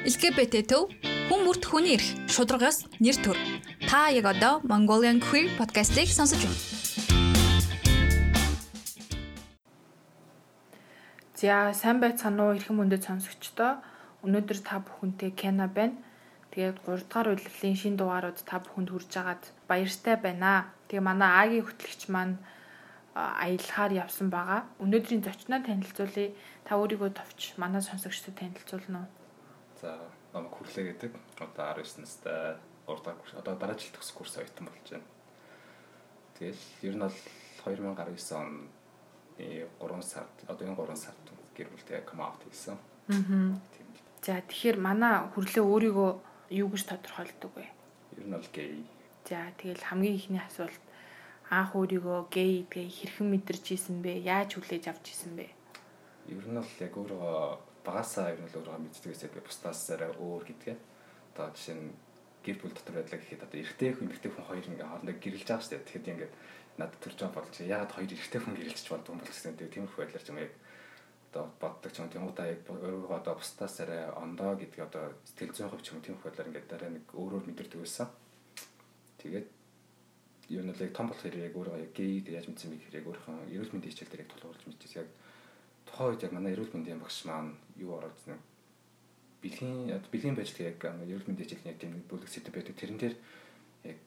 LGBT төв хүн бүрт хүний эрх шударгаас нэр төр. Та яг одоо Mongolian Queer podcast-ийг сонсож байна. За сайн байцгаана уу эрхэм мөндөд сонсогчдоо. Өнөөдөр та бүхэнтэй Кена байна. Тэгээд 3 дугаар удирлын шин дугаарууд та бүхэнд хүрж байгаад баяртай байна. Тэгээ манай Агийн хөтлөгч маань аялахаар явсан байгаа. Өнөөдрийн зочноо танилцуулъя. Та өөрийгөө товч манай сонсогчдод танилцуулна уу? За намайг хүрлээ гэдэг. Одоо 19 настай 3 дахь курс одоо дараа жил төгсөх курс оюутан болж байна. Тэгэл ер нь бол 2019 он 3 сард одоо энэ 3 сард гэр бүлтэй come out хийсэн. Аа. За тэгэхээр манай хүрлээ өөрийгөө юу гэж тодорхойлдог вэ? Ер нь бол гей. За тэгэл хамгийн ихний асуулт анх өөрийгөө гей гэдгээ хэрхэн мэдэрч ийсэн бэ? Яаж хүлээж авч ийсэн бэ? Ер нь бол яг өөрөө багасаа ер нь л өөрөө мэддэг гэсэн би бусдаас арай өөр гэдгээ. Одоо жишээ нь гэр бүл дотор байдлаа гэхэд одоо эрэгтэй хүн эмэгтэй хүн хоёр ингээ хоорондоо гэрэлж байгаа шүү дээ. Тэгэхэд ингээд надад төрж байгаа болж яагаад хоёр эрэгтэй хүн гэрэлж болдгоо юм бол гэсэн тийм тиймэрхүү байдлаар ч юм яг одоо боддог ч юм тийм удаа яг өөрөө одоо бусдаас арай ондоо гэдгийг одоо сэтгэл зүйн хувь ч юм тиймэрхүү байдлаар ингээд дараа нэг өөрөөр мэдэрдэг байсан. Тэгээд юу яг том болохоор яг өөрөө яг гей гэж яаж мэдсэн бэ гэхээр яг өөрийнхөө эрүүл мэндийн хичээл дээр яг тулгуурлаж мэдчихсэн яг тухайн үед яг манай эрүүл мэндийн багш маань юу ороод нэг бэлгийн бэлгийн байжл яг эрүүл мэндийн хичээлийн тийм нэг бүлэг сэдв байдаг. Тэрэн дээр яг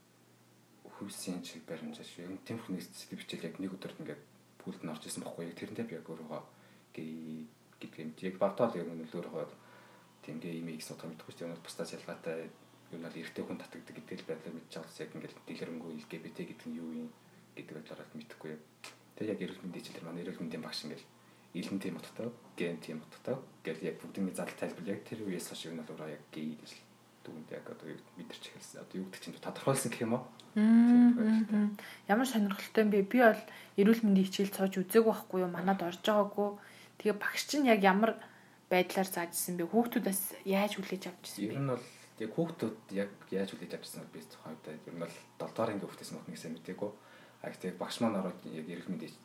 хүйсийн чиг баримжаа шүү. Яг тийм хүн сэдв хичээл яг нэг өдөрт ингээд бүлд нь орж исэн бохгүй. Яг тэрэн дээр би яг өөрөө юм. Яг багтаал яг нь өөрөө тийм гей имийг судах мэдхгүй шүү. Бусдаас ялгаатай юу нь эрэгтэй хүн татагддаг гэдэг л байдлаар байгаас яг ингээд дэлгэрэнгүй LGBT гэдэг нь юу юм гэдэг байдлаар мэдхгүй. Тэгээ яг эрүүл мэндийн хичээл манай эрүүл мэндийн багш ингээд илэн тийм утгатай, ген тийм утгатай. Гэл яг бүгдний зал тайлбар яг тэр үеэс хойш нь бол яг гей гэж дүгнэд яг одоо мэдэрч эхэлсэн. Одоо юу гэдэг чинь тодорхойлсон гэх юм уу? Ямар сонирхолтой юм бэ? Би бол эрүүл мэндийн хичээл цоож үзег байхгүй юу? Манад орж байгаагүй. Тэгээ багш чинь яг ямар байдлаар заажсэн бэ? Хүүхдүүдээс яаж хүлээж авчихсан бэ? Ер нь бол яг хүүхдүүд яг яаж хүлээж авчихсан бэ? Би тухайд ер нь бол 7 дугаар анги хүүхдээс мөн нэгсээ мэдээгүй. А гэхдээ багш маань ороод яг эрүүл мэндийн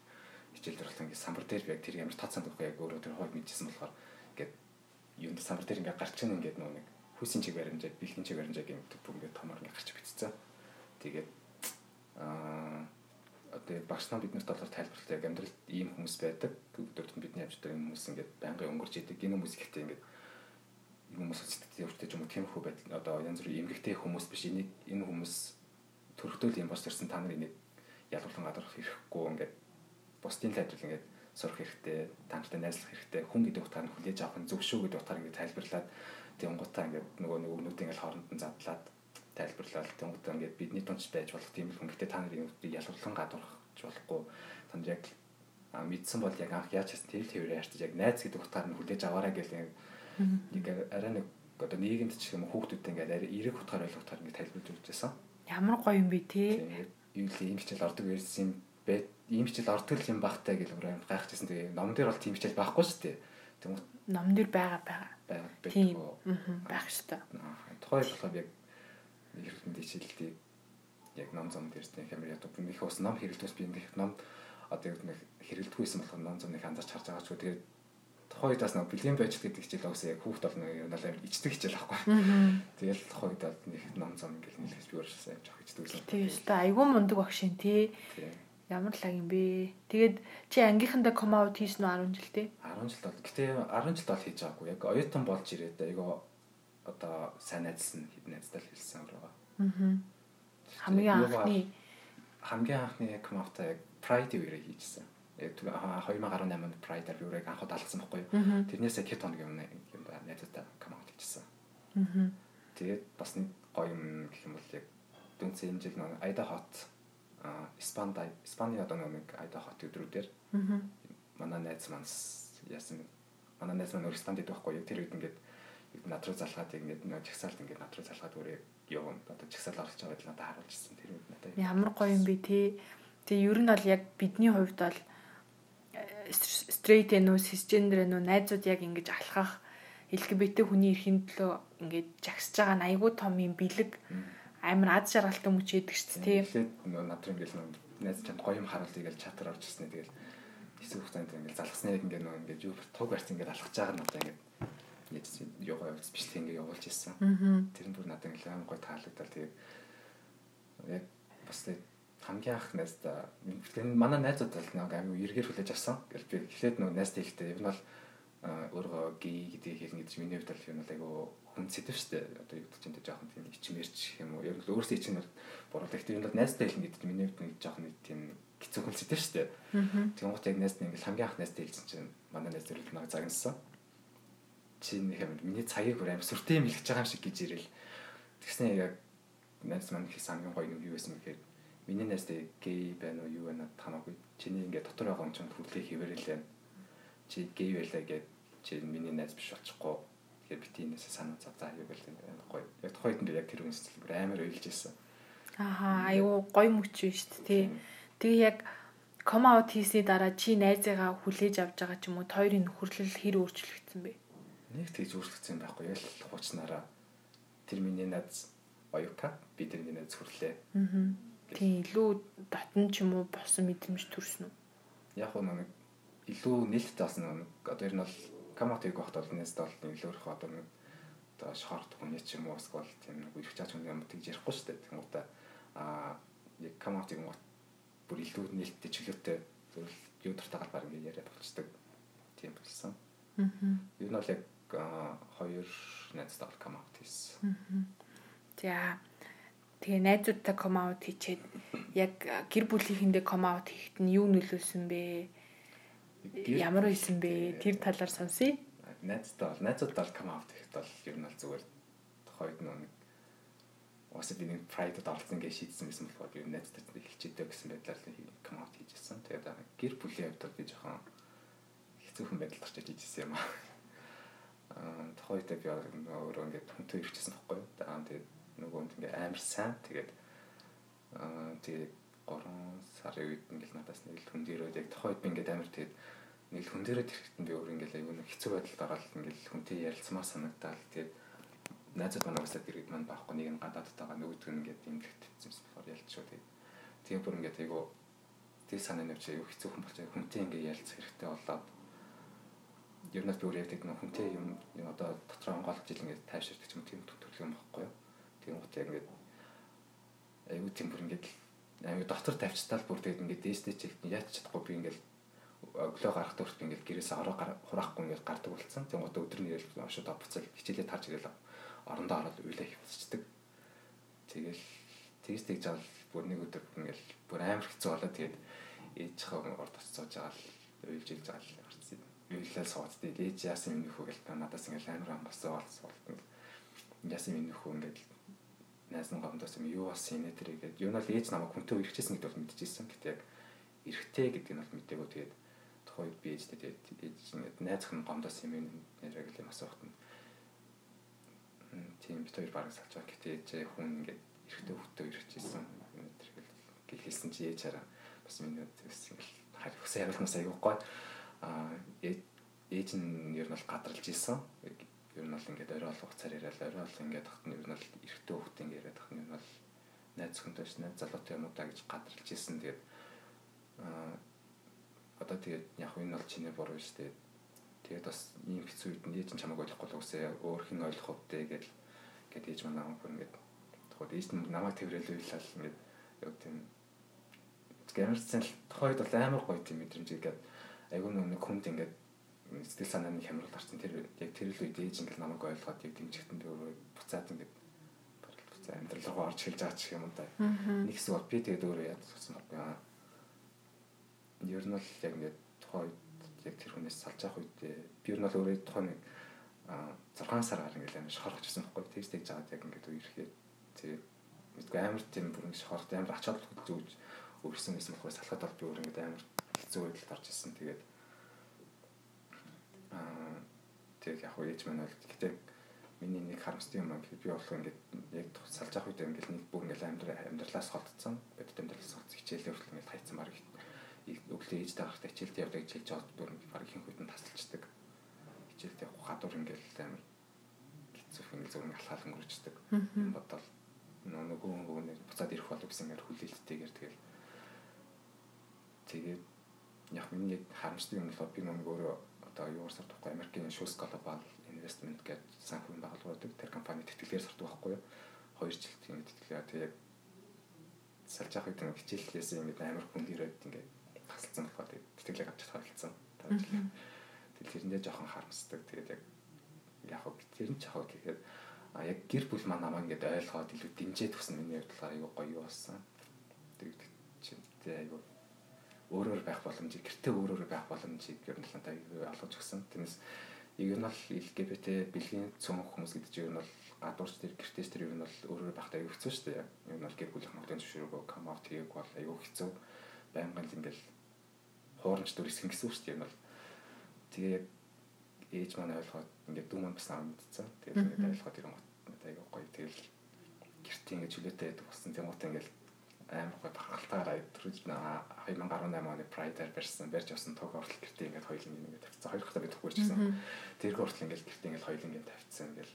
хичээл дээр бол ингээд самбар дээр яг тэр ямар тацсан байхгүй яг өөрөө тэр хойд мэдчихсэн болохоор ингээд юунд самбар дээр ингээд гарч ийн ингээд нөө нэг хүсийн чиг баримжаа бэлгийн чиг баримжаа гэмт бүх ингээд томор ингээд гарч битцсэн. Тэгээд аа одоо багш нар биднэрт болохоор тайлбарлалт яг амьдралд ийм хүмүүс байдаг. Өдөрт нь бидний явж байгаа хүмүүс ингээд байнгын өнгөрч идэг. Энэ хүмүүс ихтэй ингээд энэ хүмүүс сэтгэл өвчтэй юм уу тиймэрхүү байдал одоо янз бүрийн эмгэгтэй хүмүүс биш энийг энэ хүмүүс төрөлтөл юм бос төрсэн та нар энийг ялгуулсан гадарх ирэхгүй ингээд бусдын тайлбар ингээд сурах хэрэгтэй, танартай найзлах хэрэгтэй, хүн гэдэг утгаар нь хүлээж авах нь зөв шүү гэдэг утгаар ингээд тайлбарлаад тэнгуутаа ингээд нөгөө нэг өгнүүд ингээд хооронд нь задлаад тайлбарлаад тэнгуутаа ингээд бидний тунч байж болох тийм л хүн гэхдээ та нарын ялгарлан гадуурхаж болохгүй та нар яг а мэдсэн бол яг анх яаж хийсэн тэр тэрээр ярьчих яг найз гэдэг утгаар нь хүлээж аваарай гэл нэг арай нэг одоо нийгэмд ч юм хүүхдүүд ингээд арай эрэг утгаар ойлгох утгаар ингээд тайлбарлаж өгч байсан. Ямар гоё юм бэ те. Юу л юм хичээл ордог байсан юм бэ ийм хичээл ордог юм багтай гэж өөр гайхажсэн. Тэгээ ном дээр бол тийм хичээл байхгүй шүү дээ. Тэгмээ ном дээр байгаа байгаа. Байгаа. Тийм. байх шүү дээ. Тухай болохоор яг хэрэглэн хичээлдийг яг ном зам дээр тийм хэмээр ятдаг. Их ус ном хэрэглэдэгс би нэг ном одоо яг хэрэглэдэггүйсэн болохоор ном зам нэг анзаарч харж байгаа ч үгүй. Тэгээд тухайн үедээс нэг бэлгийн байж гэдэг хичээл уусаа яг хүүхд болно юм аа ичдэг хичээл аахгүй. Тэгэл тухайн үед бол нэг ном зам ингээл нэлээс би өөрөөсөө явж авах ичдэг байсан. Тийм шүү дээ. Айгүй мундаг багш юм тий. Ямар лаг юм бэ? Тэгээд чи ангийнхандаа ком аут хийсэн үү 10 жил тий? 10 жил бол. Гэтэ 10 жил бол хийж байгаагүй. Яг оюутан болж ирээд айгаа одоо сайн найзсан хэдэн найзтай л хэлсэн байгаа. Аа. Хамгийн анхны хамгийн анхны ком аутаа яг Pride үеэр хийжсэн. Яг 2018 онд Pride-аар би үрэг анхуд алгасан байхгүй юу? Тэрнээс хэд хоног юм юм ба найзтай ком аут хийжсэн. Аа. Тэгээд бас гоё юм гэх юм бол яг дүнцэн жил нэг Айда хот Испанд Испани одоо нэг айда хот өдрүүдээр. Манай найз маань яасан манай найз маань Испанд идэх байхгүй тэр үед ингээд над руу залгаад ингээд нэг жагсаалт ингээд над руу залгаад өөрөө явна одоо жагсаал орлож байгаа гэдэл надад харуулжсэн тэр үед надад ямар гоё юм бэ? Те тэгээ ер нь бол яг бидний хувьд бол стрейт энэ үү сисгендер энэ үү найзууд яг ингэж алхах LGBT хүний эрхийн төлөө ингээд жагсаж байгаа нь айгүй том юм бэлэг амар ад жаргалтай мөч яддаг шүү дээ тийм. Тэгээд над руу ингээл найз чанд гоё юм харуулъя гэж чатар орж ирсэн. Тэгэл хэсэг хугацаанд ингээл залгасны яг ингээд нөө ингээд юу туг барьсан ингээд алхаж байгаа нь одоо ингээд Йога явуулж бичлэг ингээ явуулж ирсэн. Тэр нь бүр надад ингээ амар гой таалагдал тэгээд яг бас хамгийн анх найздаа манай найзууд бол нэг амар эргээр хүлээж авсан. Гэл би эхлээд нөгөө найзтай ихтэй ер нь бол өөрөө гей гэдэг хэлнэ гэж миний хувьд бол юм айгу хүн сэтгэв штэ одоо юу гэж энэ жоохон тийм ичмэрч юм уу? Яг л өөрсдөө бол буруу гэхдээ юм бол найзтай хэлнэ гэдэг миний хувьд нэг жоохон нэг тийм хэцүү хүн сэтгэв штэ тэгэн гот яг найзтай ингээл хамгийн анх найзтай хэлсэн чинь манай найз зөвлөд намайг загнасан. Чи нэг юм миний цагийг бүр аим сүртэй юм хэлж байгаа юм шиг гэж ирэл. Тэгснэ яг найз маань хийсэн хамгийн гоё юм юу байсан гэхээр миний найзтай гей байна уу юу байна хамаагүй чиний ингээд дотор байгаа юм чинь хүлээх хэвээрэлээ чи гей байлаа гэд чи миний найз биш болчихгүй. Тэгэхээр бити энэсээ санаа за за юу гэл энэ гоё. Яг тухайд нь яг тэр хүн сэтгэл амар уйлж ирсэн. Ааха айгүй гоё мөч биш тий. Тэгээ яг ком аут хийсний дараа чи найзыгаа хүлээж авч байгаа ч юм уу хоёрын нөхөрлөл хэр өөрчлөгдсөн бэ? Нэг тэгж өөрчлөгдсөн байхгүй ял хуучнараа тэр миний найз оюука би тэрний найз хүрлээ. Аа. Тийм илүү дотн ч юм уу босон мэдрэмж төрсөн үү? Яг нэг илүү нээлттэй бас нэг одоо ер нь бол каматыг багт бол нэст бол их одоо нэг одоо шорт хүний ч юм уу эсвэл тийм нэг их чаач юм тэгж ярихгүй шүү дээ. Тэгмээ та а яг каматыг мот бүр илүү нээлттэй чөлөөтэй зөвл юу дуртай галбаар ингэ яриад болчдөг. Тийм болсон. Аа. Ер нь бол яг хоёр найзтай бол камаут хийсэн. За тэгээ найзуудтай камаут хийчээд яг гэр бүлийнхэндээ камаут хийхэд нь юу нөлөөлсөн бэ? Ямар байсан бэ? Тэр талаар сонсъё. Найзтай бол найзуудтай бол come out гэхэд бол ер нь бол зүгээр хойд нэг Ус би нэг pride-д орсон гэж шийдсэн байсан болохоор би найзтай хэлчихдээ гэсэн байдлаар come out хийжсэн. Тэгээд гэр бүлийн хувьд би жоохон хэцүүхэн байдалд орчиж хийжсэн юм аа. Аа тохойтой би өөрөө ингээд хүнтэй ирчихсэн байхгүй юу. Тэгээд нөгөө хүн ингээд амар сайн тэгээд аа тэгээд 3 сарын үед ингээд надаас нэг л хүн дээрөө яг тохойд би ингээд амар тэгээд нэг хүн дээрээ тэрхэд би өөр ингээл аюу нэг хэцүү байдалд л ингээл хүнтэй ярилцмаар санагдаад тэгээд найзууд манайгасаа дэргэд маань байхгүй нэг нь гадаадд байгаа нөгөөдг нь ингээд имлэгтсэн болохоор ялч шүү тэгээд тэгээ бүр ингээд аюу тэг санаа навч аюу хэцүү хүн болчих. Хүнтэй ингээд ярилцах хэрэгтэй болоод ер нь би өөр яг тэг нэг хүнтэй юм одоо дотроо онгойлгож ил ингээд тайвширдаг юм тийм төлөв юм байхгүй юу? Тийм гот ингээд аюу тийм бүр ингээд аюу дотор тавьчтал бүр тэгээд ингээд дээштэй чигт яач чадахгүй би ингээд өглөө гарахтаа хүртэл ингээд гэрээс ороо хураахгүй ингээд гардаг болсон. Гоо өдөр нэрэл ошоо буцал хичээлээ тарж ирэл орондоо ороод их болчихдаг. Тэгэл тэгж тэгж авал бүр нэг өдөр ингээд бүр амар хэцүү болоо тэгээд ээж орд очиж сууж байгаа л уйлж илж байгаа л гарцсан. Уйлал сууд тэгээд ээж яасан юм нөхөө гэл надаас ингээд амар амгасаа болсон. Яасан юм нөхөө ингээд найз нь гомдоос юм юу болсон юм нэ тэргээд юу нь л ээж намайг хүнтэй үргэжсэн гэдэг бол мэдчихсэн. Гэтэ яг эргэтэй гэдэг нь бол мэдээгүй тэгээд тухайд би ээжтэй тэгээд найз хэн гомдоос юм нэрээ гэл юм асуухт нь. Тийм бит хоёр бараг салж байгаа. Гэтээ ээж хүн ингээд эргэтэй хөвтөө ирчихсэн гэл хэлсэн чи ээж хараа бас миний үс ингээд харь хүсээ явуулмаас аягүй аа ээж нь ер нь бол гадралж исэн ер нь бол ингээд орой олох цаар яриад орой олох ингээд тахт нь ер нь бол эргэтэй хөвтөө ингээд яриад тахт нь ер нь бол найз хүнтэй ш найз залуутай юм уу да гэж гадралж исэн тэгээд одоо тэгээд яг энэ бол чиний буруу шүү дээ. Тэгээд бас ийм хэцүү үед нь ээж нь чамайг ойлгохгүй л үсээ өөр хин ойлгох үдтэй гэж гээд ээж маань намайг бүр ингээд тухайд ээж нь намайг тэрэл уйлал ингээд яг тийм гэмэрсэн л тухайд бол амар гоё тийм мэдрэмж игээд айгүй нэг хүнд ингээд сэтгэл санааны хямрал гарсан тэр яг тэр л үед ээж ингээд намайг ойлгоод яг дэмжигтэн дээр буцаад ингээд буцаа амьдрал руу орж хэлж байгаа ч юм уу та. Нэг хэсэг бол би тэгээд өөрөө яд сонсон байна ер нь бол яг ингээд тухайн үед яг тэр хүнээс салж авах үед би ер нь бол өөрөө тухайн нэг 6 сараар ингээд амар шохорч гэсэн байхгүй. Тэгж тэгж жаад яг ингээд үерхээ тэгээд мэдгүй амар тийм бүр ингээд шохорт амар ачаад зүгж өрсөн байсан болохоор салахад бол би өөр ингээд амар хэцүү байдалд орж ирсэн. Тэгээд аа тэгээд яг үеж маань бол гэтээ миний нэг харамсдаг юм аа би болох ингээд яг салж авах үед ингээд нэг бүр ингээд амьдрал амьдралаас холдсон. Бодит амьдралаас холдсон. Хичээлээ хүртэл ингээд хайцсан баг өглөө ээжтэй гарахтаа хичээлд явдаг гэж хэлж аваад бүр баг ихэнх үед нь тасалчдаг. Хичээлд явах гадуур ингээл амар хэцүүх ингээл зөв алхаал өнгөрчдөг. Бодвол нөгөө нөгөө буцаад ирэх болов гэсэн ингээд хүлээлттэйгээр тэгэл тэгээд яг миний харамсдаг юм бол би нөгөө өөрөө одоо юу гарсаар тухгүй Америкийн Shoes Global Investment гэж санхүүгийн байгууллагууд тэр компани тэтгэлгээр сордог байхгүй юу? 2 жилд ингэ тэтгэлээ. Тэгээ салж гэдэг нь хичээлээс ингэ амар хүн ирээд ингэ тасалсан болохоор тэтгэлээ авч чадах хэлсэн. Тэгээд тэрэндээ жоохон харамсдаг. Тэгээд яг яг тэр нь жоохон гэхээр а яг гэр бүл маань намайг ингээд ойлгоод илүү дэмжиж төгсөн миний хувьд аюу гоё болсон. Тэгээд тэ аюу өөрөөр байх боломжийг гэртээ өөрөөр байх боломжийг ер нь надад олгож өгсөн. Тэрнээс ер нь бол LGBT бэлгийн цөөн хүмүүс гэдэг чинь ер нь бол гадуурч тэр гэртээс тэр ер нь бол өөрөөр байхдаа аюу хэцүү шүү дээ. Ер нь бол гэр бүлийн хамгаалалтын зөвшөөрөгөө come out хийх бол аюу хэцүү. Байнгын л ингээл хуурамч дүр хэсгэн гэсэн үг шүү дээ. Нь бол тэгээ яг ээж маань ойлгоод ингээд дүү маань бас аа мэдсэн. Тэгээд ингээд ойлгоод надад аюу гоё тэгэл гэртээ ингээд чөлөөтэй байдаг болсон. Тэгмээ ингээд амар гой бахалтаараа өдрөж 2018 оны Pride-аар барьсан барьж авсан тог ортол гэртээ ингээд хоёулын ингээд тавьчихсан. Хоёр дахь бидэхгүй байсан. Тэрг ортол ингээд гэртээ ингээд хоёулын ингээд тавьчихсан ингээд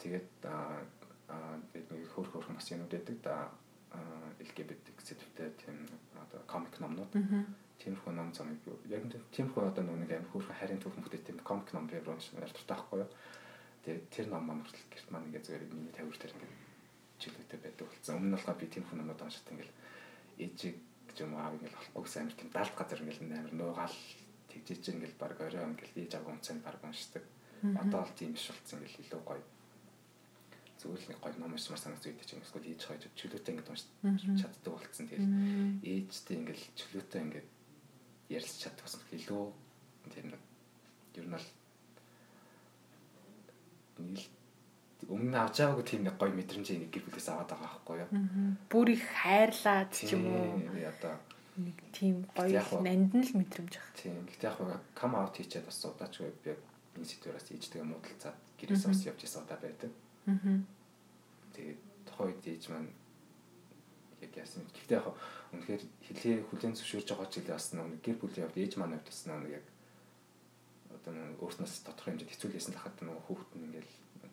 тэгээд аа нэг хөөх хөөх маш юмуд байдаг да LGBT сэдвтэй тийм одоо комик номнууд тиймэрхүү ном замыг яг тиймэрхүү одоо нэг амар хөөх харин түүх мөхтэй тийм комик ном дээр унш ярьдаг таахгүй юу тэгээд тэр ном маань хүртэл гэрт маань ингээд зүгээр миний тавир дээр ингээд жилүүтэй байдаг болсон. Өмнө нь болохоор би тийм хүн намайг уншаад ингээл ээжийг гэж юм аав ингээл болохгүй гэсэн амар тийм далд газар ингээл амар нуугаал тэгжиж ингээл баг орой ингээл ээж аав унцсан баг уншдаг. Одоо л тийм биш болсон ингээл илүү гоё. Зүгээр л нэг гоё ном уншмаар санагц үйдэж чинь эсвэл ээж хойж чөлөөтэй ингээд уншиж чаддаг болсон. Тэгэл ээжтэй ингээл чөлөөтэй ингээд ярилцж чаддаг болсон. Илүү тийм нэг ер нь бол нийл өмнө авч байгаагүй тийм нэг гоё мэдрэмж нэг гэр бүлээс аваад байгаа байхгүй юу. Бүр их хайрлаад ч юм уу. Одоо нэг тийм гоё нанд нь л мэдрэмж ах. Тийм. Гэтэ яг кам аут хийчихэд бас удаачгүй би энэ сэтгүүрээс ээжтэйгээ муудалцаад гэрээс бас явж исэн удаа байдаг. Аа. Тэгээд тохойд ээж маань яг яасан. Гэхдээ яг үнэхээр хилээ хүлэн зөвшөөрж байгаа ч хэлээ бас нэг гэр бүлийн явд ээж маань хувьд бас нэг яг одоо өөртнөөс тодорхой хэмжээд хэцүүлсэн л хахад нэг хүүхэд нь ингээл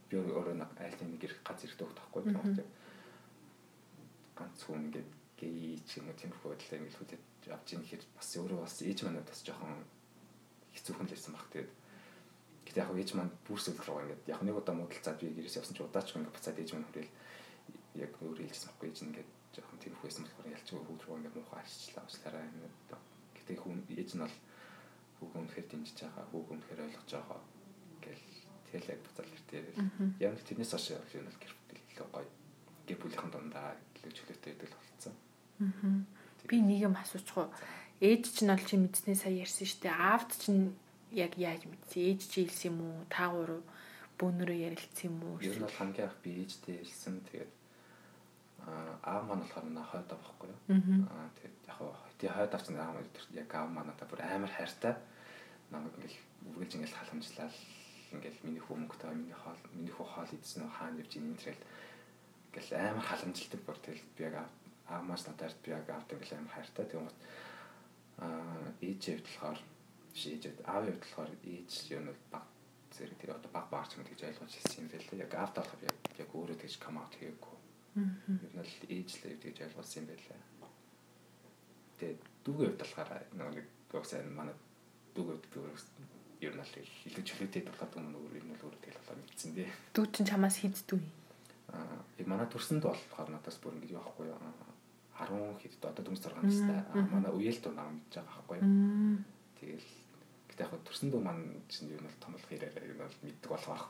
би өөрөө нэг айлын нэг ирэх газар ирдэг байхгүй тийм ганц хүн ингээд гей ч юм уу тиймэрхүү байдлаар ингээд хүлээж авч ийн гэхээр бас өөрөө бас ээж манад бас жоохон хэцүүхэн л байсан баг тэгээд гэтээ яг ээж маань бүрсэл рүү ингээд яг нэг удаа муудалцаад би гэрээс явсан чи удаач ингээд буцаад ээж маань хүрээл яг өөрөө хэлсэн байхгүй ээж ингээд жоохон тиймэрхүү байсан болохоор ялч хүүд рүү ингээд муухай арчлаа уучлаарай гэтээ хүн ээж нь бол хүүхэн үнэхээр дэмжиж байгаа хүүхэн үнэхээр ойлгож байгаа Тэгэл яг буцаал гэртээ. Яг тэрнээс хойш юм л гэр бүл илүү гоё. Гэр бүлийнхэн дундаа илүү чөлөөтэй байдаг л болцсон. Би нэг юм асуучих уу? Ээж чинь бол чи мэдснээ сая ярьсан шүү дээ. Аавд чинь яг яаж мэдсэн? Ээж чи хэлсэн юм уу? Та гурав бөөнөрөө ярилцсан юм уу? Ер нь бол хамгийн анх би ээжтэй хэлсэн. Тэгээд аав маань болохоор манай хойд авахгүй юу? Аа тэгээд яг тий хойд авсан аав яг аав манай та бүр амар хайртай. Намайг ингээл үргэлж ингээл халамжлал ингээл миний хүү мөнгөтэй миний хоол миний хүү хоол идсэн үү хаана явж ийн тэрэл ингээл амар халамжилдаг бүр тэгэл би яг аамаас надад би яг авт ингээл амар хайртай гот аа ээж хэвдлэхээр шийдээд аав хэвдлэхээр ээж юм бол баг зэрэг тэр одоо баг баарч юм гэж ойлгож хэлсэн юм байлээ яг авт болохоор яг өөрөө тэгж кам аут хийгээгүй юм л ээж л тэгж ойлгуулсан юм байлээ тэгээд дүүгээ хэвдлэхээр нэг уусаа манай дүүгээ би ер нь л илүү чөлөөтэй тулгаад өмнө өөр юм бол өөр тэгэл болоо мэдсэн дээ. Дүү чинь чамаас хийддүү юм. Аа манай төрсөнд болохоор надаас бүр ингэж явахгүй юу. 10 хэд одоо дүнс 6 настай. Манай үеэл дуу нам мэдж байгаа байхгүй юу. Тэгэл гэтээ яг төрсөн дүү маань чинь ер нь бол томлох ирээр ер нь бол мэддэг болох байх.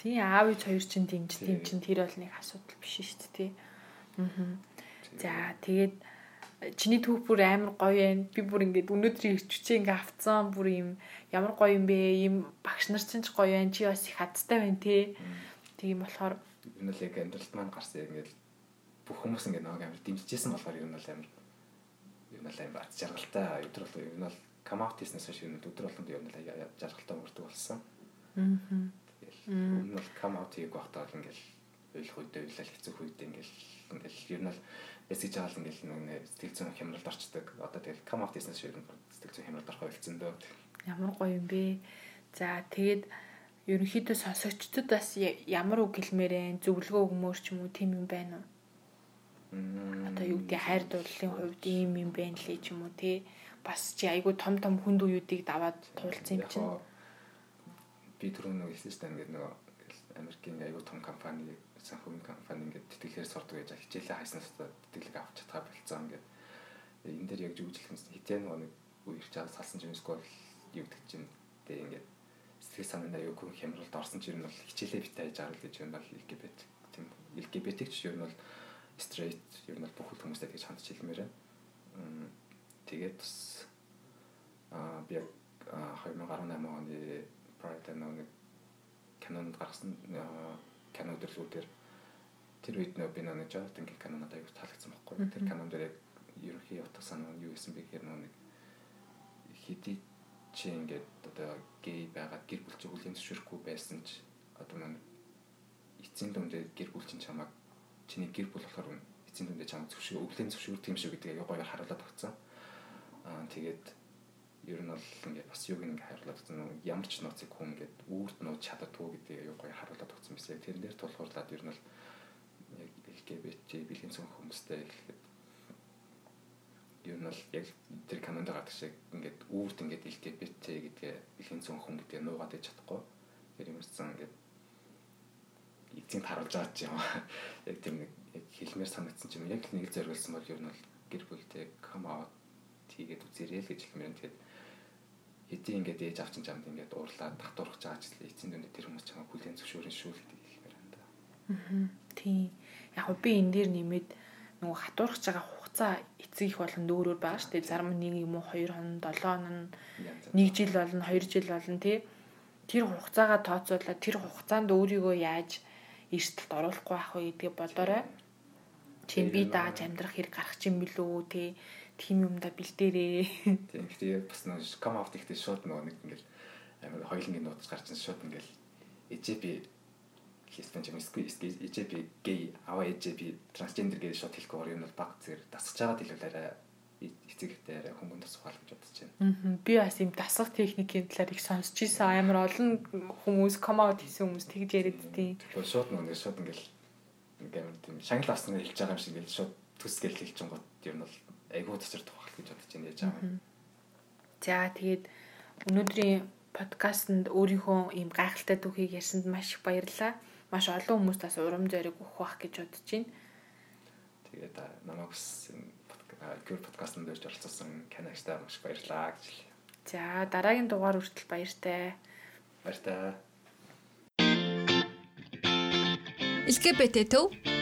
Тий аав ээж хоёр чинь дэмждэг юм чинь тэр бол нэг асуудал биш шүү дээ тий. Аа. За тэгээд чиний түүх бүр амар гоё байна. Би бүр ингээд өнөөдрийн ирчвчээ ингээ авцсан бүр юм ямар гоё юм бэ? Ийм багш нар чинь ч гоё байна. Чи бас их хадтай байна те. Тийм болохоор энэ л яг амьдралд маань гарсан ингээд бүх хүмүүс ингээд нэг амар дэмжижсэн болохоор ер нь бол амар ер нь л амар бац жаргалтай өдөр бол ер нь бол камаут хийснээс хойш ер нь өдөр болгонд ер нь л жаргалтай мөрдөг болсон. Аа. Өмнө нь камаут хийх багтаа бол ингээд ойлгох үедээ үйлэл хэцүү үедээ ингээд ингээд ер нь л эсэж хаал ингээл нэг сэтгэл зүйн хямралд орчдөг. Одоо тэгэл come out business шиг сэтгэл зүйн хямралд орох болсон дөө. Ямар гоё юм бэ? За тэгээд ерөнхийдөө сонсогчдод бас ямар үг хэлмээр вэ? Зөвлөгөө өгмөр ч юм уу тийм юм байна уу? Одоо юу гэдэг хайр дурлалын хувьд ийм юм байна лээ ч юм уу те бас чи айгүй том том хүнд үеүүдийг даваад туулсан юм чинь. Би түрүү нөгөө хэлсэн шүү дээ ингээд нөгөө Америкийн аюул том компани санхүүгийн компани ингээд тэтгэлгээр сурдаг гэж хичээлээ хайснаас тэтгэлэг авч чадхаа болцсон ингээд энэ дээр яг жүжиглэх юм хитэн нэг үерч чад салсан юм эсвэл юу гэдэг чинь тэг ингээд сэтгэл санаанд аюулгүй хямралд орсон чинь нь бол хичээлээ бит хайж арал гэж юм бол LGBT тийм LGBT ч нь бол straight нь бол бүх хүмүүстэй тэгж хандж хэлмээр байна. Тэгээд бас аа би 2018 оны Pride нэг канонд гаргасан канон төрлүүдээр тэр үед нөө би нэг Jonathan канонод аяг таалагдсан байхгүй. Тэр канон дээр яг ерөнхий утга санаа нь юу гэсэн бэ гэхээр нэг хэдий чи ингээд одоо гей байгаад гэр бүл чи хүлийн зөвшөөрөхгүй байсан ч одоо маань эцсийн дүндээ гэр бүл чинь чамайг чиний гэр бүл болохоор эцсийн дүндээ чамайг зөвшөөр өвлийн зөвшөөрдөг юм шиг гэдгийг гоё харуулад өгсөн. Аа тэгээд ер нь бол ингээд бас юг ингээд харуулад өгсөн ямар ч нууцыг хүн ингээд үүрт нууц чаддаггүй гэдгийг аюу гоё харуулад өгсөн байсан. Тэр дээр тулгуурлаад ер нь бол яг LGBT бэлгийн цөөн хүмүүстэй хэлэхэд ер нь бол яг тэр канонд гардаг шиг ингээд үүрт ингээд LGBT гэдгээ бэлгийн цөөн хүн гэдгээ нуугаад иж чадахгүй. Тэр юмсан ингээд эцсийн харуулж байгаа ч юм. Яг тэр нэг яг хэлмээр санагдсан ч юм яг нэг л зориулсан бол ер нь бол гэр бүлтэй come out хийгээд үзэрэй л гэж хэлмээр. Тэгээд хэдий ингээд ээж авчин чамд ингээд уурлаад татварах чааж л эцсийн дүндээ тэр хүмүүс чамаа хүлэн зөвшөөрөн шүү л гэдэг хэлмээр байна да. Аа. Тийм. Яг би энэ дээр нэмээд нөгөө хатуурах байгаа хугацаа эцэг их болон нөөрөөр байгаа шүү дээ. Зарим нэг юм уу 2 хон 7 хоног 1 жил болно 2 жил болно тий. Тэр хугацаагаа тооцоолаад тэр хугацаанд өөрийгөө яаж эрсдэлд оруулахгүй байх вэ гэдгийг бодоорой. Чи би дааж амьдрах хэрэг гарах чинь билүү тий тийм юмда бэлдээрээ. Тийм. Гэхдээ бас нэг come out ихтэй шууд нөгөө нэг ингээл амар хоёлынгийн нууц гарч шууд ингээл EJP хистэн юм эсвэл EJP гей аваа EJP трансгендер гэж шууд хэлэхгүй юм бол баг зэрэг дасгаж байгаа хэлвэл арай эцэгтэй арай хүмүүн тасах гэж бодож байна. Аа. Би бас юм дасгах техникийн талаар их сонсч ийсэн амар олон хүмүүс come out хийсэн хүмүүс тэгж яриад тийм. Шууд нөгөө шууд ингээл ингээл тийм шангал авсан хэлж байгаа юм шиг ингээл шууд төс гэл хэлж байгаа юм бол айгуу цацрах байх гэж бодож байна яаж байгаа. За тэгээд өнөөдрийн подкастт өөрийнхөө ийм гайхалтай түүхийг ярьсанд маш их баярлалаа. Маш олон хүмүүст бас урам зориг өгөх байх гэж бодож байна. Тэгээд намайг бас гэр подкастт дээрж оролцсон Канагтай маш баярлалаа гэж хэлье. За дараагийн дугаар хүртэл баяртай. Баяртай. LGBT төв